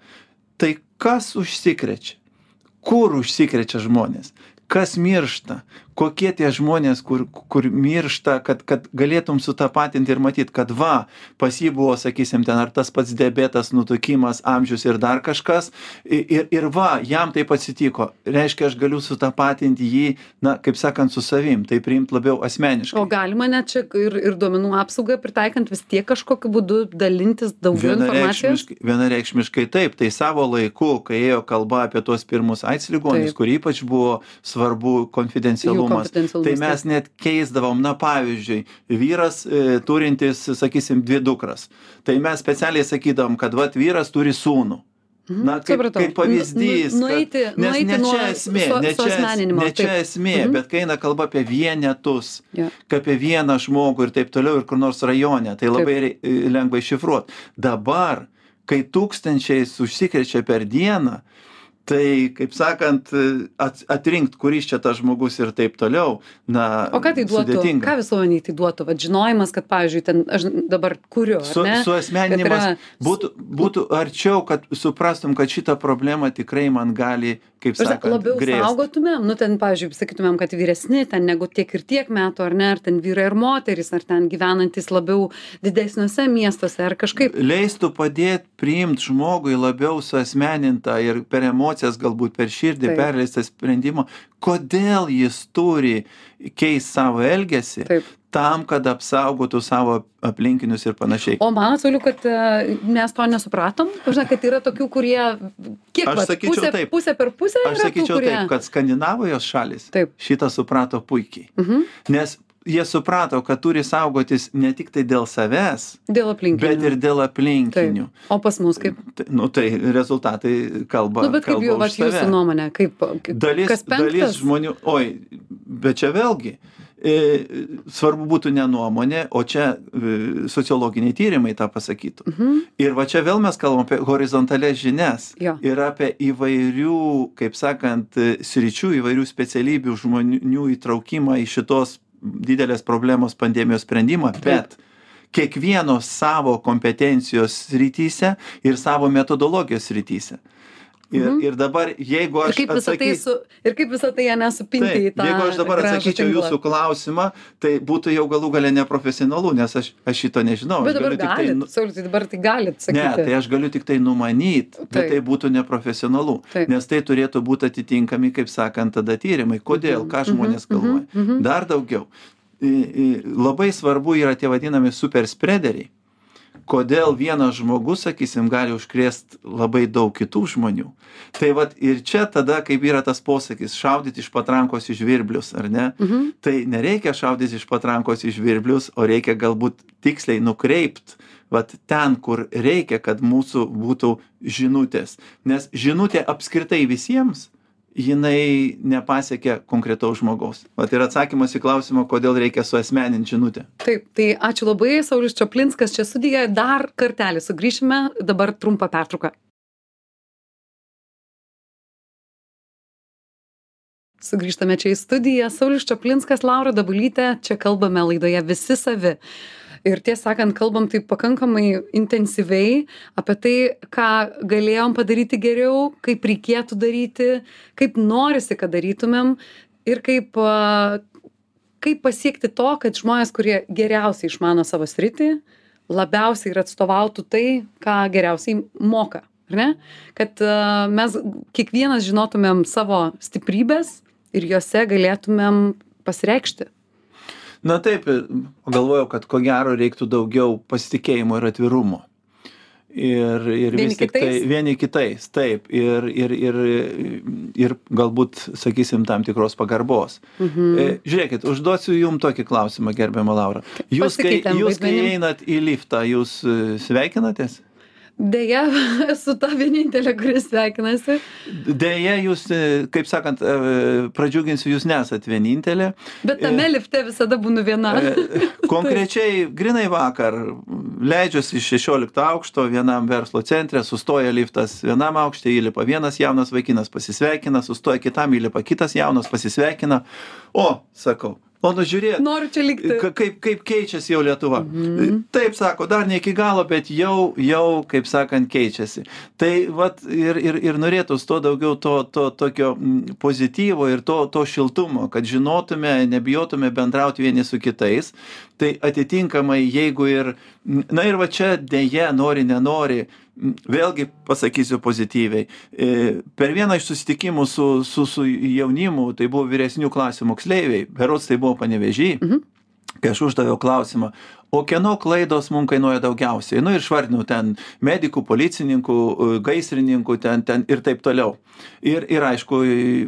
tai kas užsikrečia? Kur užsikrečia žmonės? Kas miršta? Kokie tie žmonės kur kur miršta kad kad galėtum sutapatinti ir matyt kad va pas jį buvo sakysim ten ar tas pats diabetas nutukimas amžius ir dar kažkas. Ir ir va jam taip atsitiko. Reiškia aš galiu sutapatinti jį na kaip sakant su savim tai priimt labiau asmeniškai. O galima net čia ir ir duomenų apsaugą pritaikant vis tiek kažkokiu būdu dalintis daugiau informacijos? Vienareikšmiškai vienareikšmiškai taip. Tai savo laiku kai ėjo kalba apie tuos pirmus aids ligonius kur ypač buvo svarbu konfidencialumas tai mes net keisdavom na pavyzdžiui vyras e, turintis sakysim dvi dukras tai mes specialiai sakydavom kad vat vyras turi sūnų Mhm, Na, kaip, kaip pavyzdys. Nu, nueiti, kad, nes nueiti ne čia esmė, su, ne čia, ne čia taip. esmė, Mhm. bet kai eina kalba apie vienetus, Jo. apie vieną žmogų ir taip toliau ir kur nors rajone, tai labai rei- lengva iššifruoti. Dabar, kai tūkstančiais užsikrečia per dieną, tai, kaip sakant, at, atrinkt, kuris čia tas žmogus ir taip toliau, na, O ką tai duotų? sudėtinga. Ką visuomeniai tai duotų? Vat žinojimas, kad, pavyzdžiui, ten aš dabar kuriu. Su, ne? suasmeninimas yra- būtų, būtų arčiau, kad suprastum, kad šitą problemą tikrai man gali, kaip sakant, labiau grėsti. saugotumėm, nu ten, pavyzdžiui, sakytumėm, kad vyresni ten negu tiek ir tiek metų, ar ne, ar ten vyrai ir moterys, ar ten gyvenantis labiau didesniuose miestuose, ar kažkaip. leistų padėt priimt žmogui labiau suasmenintą ir per emocijas galbūt per širdį Taip. perleistą sprendimą kodėl jis turi keist savo elgesį Taip. tam kad apsaugotų savo aplinkinius ir panašiai O man atrodo, kad e, mes to nesupratom. Žinai, kad yra tokių, kurie kiek Aš sakyčiau pusė, taip. pusė per pusę. aš yra tų, sakyčiau kurie... taip kad skandinavijos šalys Taip. šitą suprato puikiai Mhm. nes jie suprato kad turi saugotis ne tiktai dėl savęs Dėl aplinkinių. bet ir dėl aplinkinių Taip. O pas mus kaip? Tai- nu tai rezultatai kalba Nu, bet kaip kalba jau, už va, jūsų nuomonė, kaip, kaip dalis, dalis žmonių, oi, bet čia vėlgi, e, svarbu būtų ne nuomonė, o čia e, sociologiniai tyrimai tą pasakytų. Mhm. Ir va čia vėl mes kalbam apie horizontales žinias Jo. ir apie įvairių, kaip sakant, sričių, įvairių specialybių žmonių įtraukimą į šitos didelės problemos pandemijos sprendimą, bet kiekvieno savo kompetencijos srityse ir savo metodologijos srityse. Ir, Mhm. ir dabar, jeigu Ir aš kaip visą tai, atsakysiu, su, ir kaip visą tai nesupinti į Taip, tą. jeigu aš dabar atsakyčiau tinklą. jūsų klausimą, tai būtų jau galų galę neprofesionalu, nes aš, aš šito nežinau. Bet dabar tai galit, nu- tai dabar tai galit sakyti. Ne, tai aš galiu tik tai numanyti, bet Taip. tai būtų neprofesionalu. Taip. Nes tai turėtų būti atitinkami, kaip sakant, tada tyrimai. Kodėl, ką žmonės galvoja. mhm, mhm. Dar daugiau. Labai svarbu yra tie vadinami super spreaderiai. Kodėl vienas žmogus, sakysim, gali užkrėst labai daug kitų žmonių. Tai vad ir čia tada, kaip yra tas posakis, šaudyti iš patrankos į žvirblius, ar ne? Mhm. tai nereikia šaudyti iš patrankos į žvirblius, o reikia galbūt tiksliai nukreipt vat ten, kur reikia, kad mūsų būtų žinutės. Nes žinutė apskritai visiems, jinai nepasiekia konkretaus žmogaus. Vat ir atsakymas į klausimą, kodėl reikia suasmeninti žinutę. Taip, tai ačiū labai, Saulis Čaplinskas čia studijoje. Dar kartelį sugrįšime, dabar trumpa pertrauka. Sugrįžtame čia į studiją. Saulis Čaplinskas, Laura Dabulytė, čia kalbame laidoje visi savi. Ir tiesą sakant, kalbam taip pakankamai intensyviai apie tai, ką galėjom padaryti geriau, kaip reikėtų daryti, kaip norisi, kad darytumėm ir kaip, kaip pasiekti to, kad žmonės, kurie geriausiai išmano savo sritį, labiausiai ir atstovautų tai, ką geriausiai moka. Ar ne? Kad mes kiekvienas žinotumėm savo stiprybės ir juose galėtumėm pasireikšti. Na taip, galvojau, kad ko gero reiktų daugiau pasitikėjimo ir atvirumo. Ir, ir Vieni vis tik tai kitais? vieni kitais, taip, ir, ir, ir, ir galbūt, sakysim, tam tikros pagarbos. Mhm. E, Žiūrėkit, užduosiu jums tokį klausimą, gerbiama Laura. Jūs, kai, Pasikeitėm jūs, kai einat į liftą, jūs e, sveikinatės? Deja, *laughs* esu ta vienintelė, kuris sveikinasi. Deja, jūs, e, kaip sakant, e, pradžiuginsiu, jūs nesat vienintelė. Bet tame lifte visada būnu viena. E, *laughs* Konkrečiai, grinai vakar, leidžiuosi iš 16 aukšto vienam verslo centre, sustoja liftas vienam aukšte, įlipa vienas jaunas vaikinas, pasisveikina, sustoja kitam, įlipa kitas jaunas, pasisveikina. O, sakau, o nu žiūrėk Noriu čia likti. ka- kaip, kaip keičiasi jau Lietuva. Taip sako, dar ne iki galo, bet jau, jau kaip sakant, keičiasi. Tai vat, ir, ir, ir norėtųs to daugiau to, to tokio pozityvo ir to, to šiltumo, kad žinotume, nebijotume bendrauti vieni su kitais. Tai atitinkamai, jeigu ir, na ir va čia dėje, nori, nenori, vėlgi pasakysiu pozityviai. E, Per vieną iš susitikimų su, su, su jaunimu, tai buvo vyresnių klasių moksleiviai, berots tai buvo panevežį, kai aš uždaviau klausimą, o kieno klaidos mums kainuoja daugiausiai? Nu ir išvardinau ten medikų, policininkų, e, gaisrininkų ten, ten ir taip toliau. Ir, ir aišku,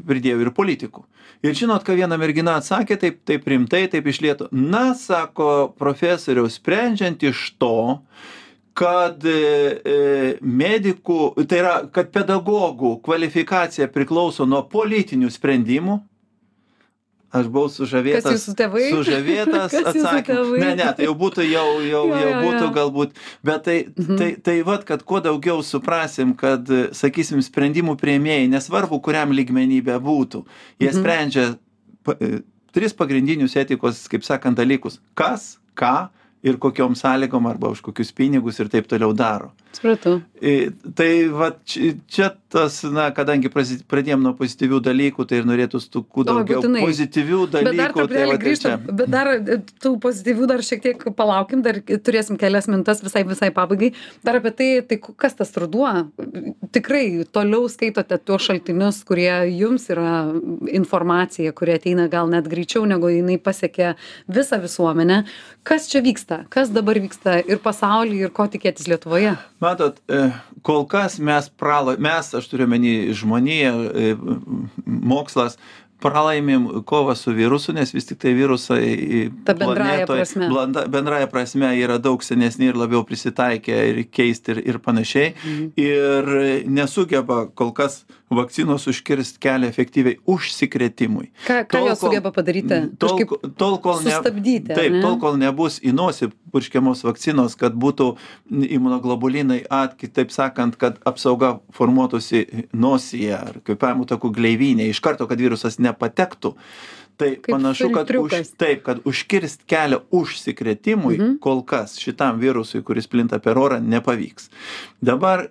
pridėjau ir politikų. Ir žinot, ką viena mergina atsakė, taip, taip rimtai, taip išlieto. Na, sako profesoriau, sprendžiant iš to, kad e, e, medikų, tai yra, kad pedagogų kvalifikacija priklauso nuo politinių sprendimų. Aš buvau sužavėtas. Kas jūsų tėvai? Sužavėtas *laughs* tėvai? Ne, ne, tai jau būtų, jau, jau, Jo, jau jo, būtų jo. galbūt. Bet tai, Mhm. tai, tai vad, kad kuo daugiau suprasim, kad, sakysim, sprendimų prieimėjai, nesvarbu, kuriam lygmenybė būtų, jie Mhm. sprendžia e, tris pagrindinius etikos, kaip sakant, dalykus. Kas, ką ir kokiom sąlygom arba už kokius pinigus ir taip toliau daro. Supratau. I, Tai va čia, čia tas, na, kadangi pradėjom nuo pozityvių dalykų, tai ir norėtųsi tų kuo O, daugiau būtinai. pozityvių Bet dar dalykų. Tai va, tai grįžtam, čia. bet dar e, tų pozityvių dar šiek tiek palaukim, dar turėsim kelias mintas visai, visai pabaigai. Dar apie tai, tai kas tas ruduo? Tikrai toliau skaitote tuos šaltinius, kurie jums yra informacija, kurie ateina gal net greičiau, negu jinai pasiekia visą visuomenę. Kas čia vyksta? Kas dabar vyksta ir pasaulyje, ir ko tikėtis Lietuvoje? Matot, e, kol kas mes prala, mes, aš turiu menį žmonėje, e, mokslas, pralaimim kovą su virusu, nes vis tik tai virusai Ta bendraja prasme. blanda- bendraja prasme yra daug senesni ir labiau prisitaikę ir keisti ir, ir panašiai. Mhm. Ir nesugeba kol kas vakcinos užkirsti kelią efektyviai užsikrėtimui. Ką, ką Tol, jos sugeba padaryti? Tol, Kažkaip tol, kol ne, sustabdyti, ar Taip, ne? tol, kol nebus į nosį purškiamos vakcinos, kad būtų imunoglobulinai at, kitaip sakant, kad apsauga formuotųsi nosyje ar kvėpavimo takų gleivinė, iš karto, kad virusas nepatektų. Tai Kaip panašu, kad, už, filtriukas. taip, kad užkirst kelią užsikrėtimui Mhm. kol kas šitam virusui, kuris plinta per orą, nepavyks. Dabar,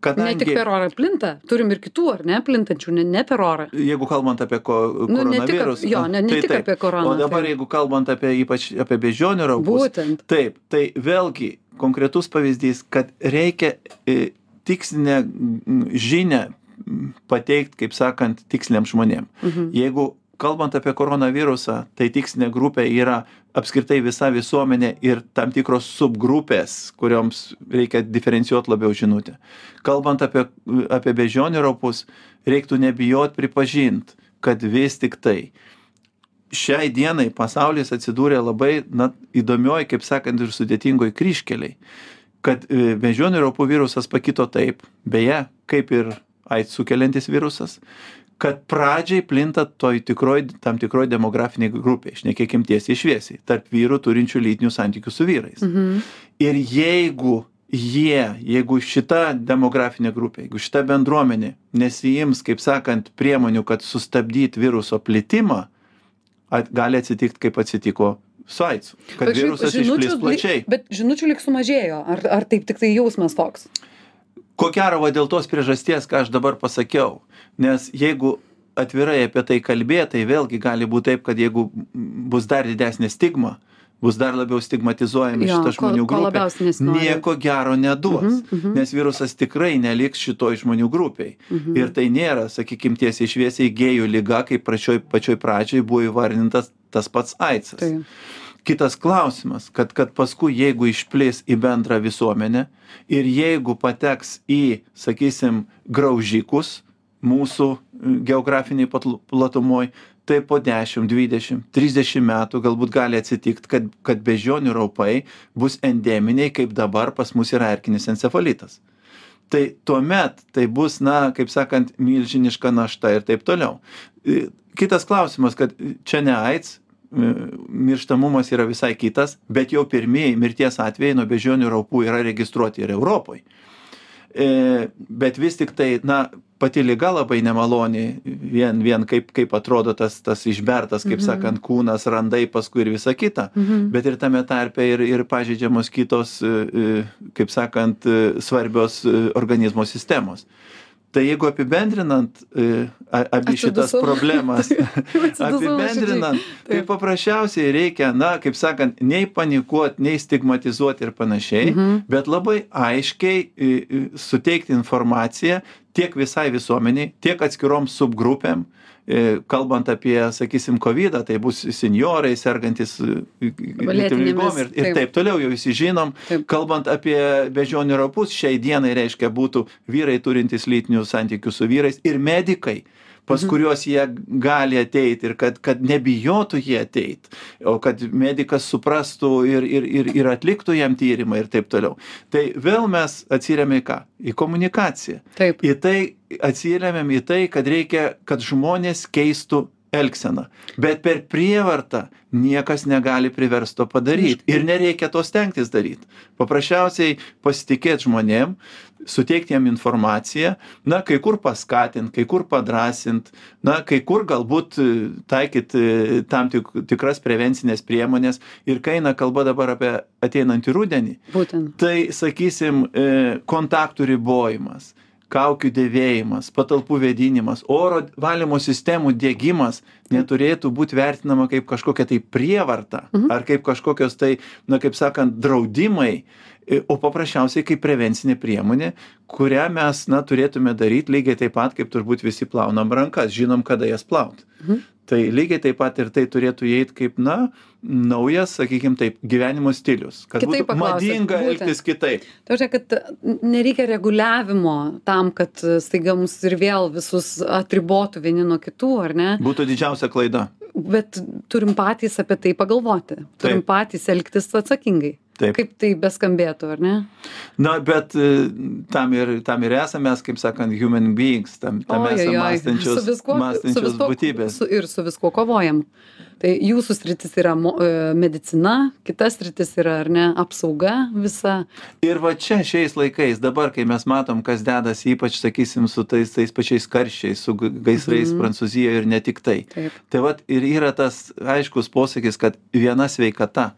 e, Ne tik kadangi... per orą plinta, turim ir kitų, ar ne, plintančių, ne, ne per orą. Jeigu kalbant apie ko, Nu, ne tik ap- koronavirusą. jo, ne- ne tai tik taip. apie koroną, O dabar, jeigu kalbant apie ypač apie beždžionių raupus, Būtent. Taip, tai vėlgi konkretus pavyzdys, kad reikia e, tikslinę žinę pateikti, kaip sakant, tiksliniam žmonėm. Mhm. Jeigu kalbant apie koronavirusą, tai tikslinė grupė yra apskritai visa visuomenė ir tam tikros subgrupės, kurioms reikia diferencijuoti labiau žinutę. Kalbant apie, apie beždžionių raupus, reiktų nebijot pripažinti, kad vis tik tai šiai dienai pasaulis atsidūrė labai na, įdomioj, kaip sakant, ir sudėtingoj kryškeliai. Kad e, beždžionių raupų virusas pakito taip, beje, kaip ir AIDS sukeliantis virusas, kad pradžiai plinta toj tikroj, tam tikroj demografiniai grupiai, šnekėkim tiesiai šviesiai, tarp vyrų turinčių lytinių santykių su vyrais. Mhm. Ir jeigu jie, jeigu šita demografinė grupė, jeigu šita bendruomenė nesijims, kaip sakant, priemonių, kad sustabdyti viruso plitimą, at, gali atsitikti, kaip atsitiko su AIDS, kad Bet virusas išplis lyg- plačiai. Bet žinučių lik sumažėjo, ar, ar taip tik tai jausmas toks? Ko gero, va dėl tos priežasties, ką aš dabar pasakiau. Nes jeigu atvirai apie tai kalbėti, tai vėlgi gali būti taip, kad jeigu bus dar didesnė stigma, bus dar labiau stigmatizuojami Jo, šitą ko- žmonių ko labiausiai nesinori. nieko gero neduos. Mhm, mhm. Nes virusas tikrai neliks šitoj žmonių grupiai. Mhm. Ir tai nėra, sakykime, tiesiai šviesiai gėjų lyga, kaip pačioj, pačioj pradžioj buvo įvardintas tas pats AIDS. Tai. Kitas klausimas, kad, kad paskui jeigu išplis į bendrą visuomenę ir jeigu pateks į, sakysim, graužikus mūsų e, geografiniai patl- platumoj, tai po 10, 20, 30 metų galbūt gali atsitikti, kad, kad beždžionių raupai bus endeminiai, kaip dabar pas mus yra erkinis encefalitas. Tai tuomet tai bus, na, kaip sakant, milžiniška našta ir taip toliau. E, Kitas klausimas, kad čia ne AIDS, e, mirštamumas yra visai kitas, bet jau pirmieji mirties atvejai nuo beždžionių raupų yra registruoti ir Europoje. E, bet vis tik tai, na, pati liga labai nemaloni vien vien kaip kaip atrodo tas tas išbertas kaip sakant kūnas randai paskui ir visa kita. Bet ir tame tarpe ir ir pažeidžiamos kitos kaip sakant svarbios organizmo sistemos tai jeigu apibendrinant e, abi šitas problemas, *laughs* apibendrinant, tai paprasčiausiai reikia, na, kaip sakant, nei panikuoti, nei stigmatizuoti ir panašiai, mhm. bet labai aiškiai suteikti informaciją tiek visai visuomeniai, tiek atskirom subgrupėm, E, kalbant apie, sakysim, COVID, tai bus seniorai, sergantis e, lygom ir, ir taip toliau, jau visi žinom. Taip. Kalbant apie bežionį rapus, šiai dienai reiškia būtų vyrai turintys lytinių santykių su vyrais ir medikai pas mhm. kuriuos jie gali ateit ir kad kad nebijotų jie ateit o kad medikas suprastų ir ir ir ir atliktų jam tyrimą ir taip toliau. Tai vėl mes atsiremiam į ką? Į komunikaciją. Taip. Į tai atsiremiam į tai kad reikia kad žmonės keistų elgseną. Bet per prievartą niekas negali priverst to padaryt. Ir nereikia to stengtis daryt. Paprasčiausiai pasitikėt žmonėm suteikt jiem informaciją na kai kur paskatint kai kur padrąsint na kai kur galbūt e, taikyt e, tam tik tikras prevencines priemones ir kai eina kalba dabar apie ateinantį rudenį būtent tai sakysim e, kontaktų ribojimas kaukių dėvėjimas patalpų vėdinimas oro valymo sistemų diegimas neturėtų būt vertinama kaip kažkokia tai prievarta mhm. ar kaip kažkokios tai na kaip sakant draudimai o paprasčiausiai kaip prevencinė priemonė kurią mes na turėtume daryt lygiai taip pat kaip turbūt visi plaunam rankas žinom kada jas plaut mhm tai lygiai taip pat ir tai turėtų įeit kaip na naujas sakykim taip gyvenimo stilius kad Kitaip būtų madinga būtent. elgtis kitaip Ta prasme, kad nereikia reguliavimo tam, kad staiga mus ir vėl visus atribotų vieni nuo kitų, ar ne? būtų didžiausia klaida Bet turim patys apie tai pagalvoti. Turim Taip. patys elgtis atsakingai. Taip. Kaip tai beskambėtų, ar ne? Na, bet e, tam ir, tam ir esame mes, kaip sakant, human beings, tam, tam Oi, esame mąstančios, Su viskuo- su mąstančios viskuo- būtybės. Su, ir su viskuo kovojam. Tai jūsų sritis yra e, medicina, kitas sritis yra, ar ne, apsauga visa. Ir va čia šiais laikais, dabar, kai mes matom, kas dedasi, ypač, sakysim, su tais, tais pačiais karščiais, su gaisrais Mhm. Prancūzijoje ir ne tik tai. Taip. Tai va ir yra tas aiškus posakis, kad viena sveikata,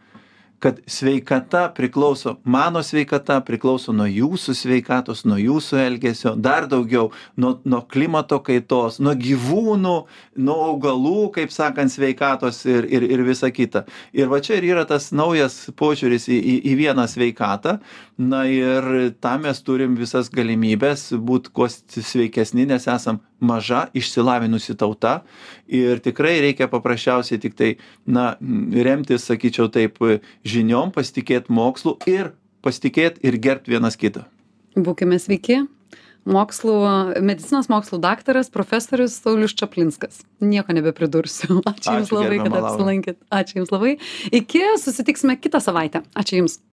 kad sveikata priklauso, mano sveikata priklauso nuo jūsų sveikatos, nuo jūsų elgesio, dar daugiau nuo, nuo klimato kaitos, nuo gyvūnų, nuo augalų, kaip sakant, sveikatos ir, ir, ir visa kita. Ir va čia ir yra tas naujas požiūris į, į, į vieną sveikatą. Na ir tam mes turim visas galimybės būti kuo sveikesni, nes esam maža, išsilavinusi tauta. Ir tikrai reikia paprasčiausiai tik tai, na, remtis, sakyčiau taip, žiniom, pasitikėti mokslu ir pasitikėti ir gerbti vienas kitą. Būkime sveiki. Mokslų, medicinos mokslų daktaras, profesorius Saulis Čaplinskas. Nieko nebepridursiu. *laughs* Ačiū Jums Ačiū, labai, kad apsilankėt. Ačiū Jums labai. Iki susitiksime kitą savaitę. Ačiū Jums.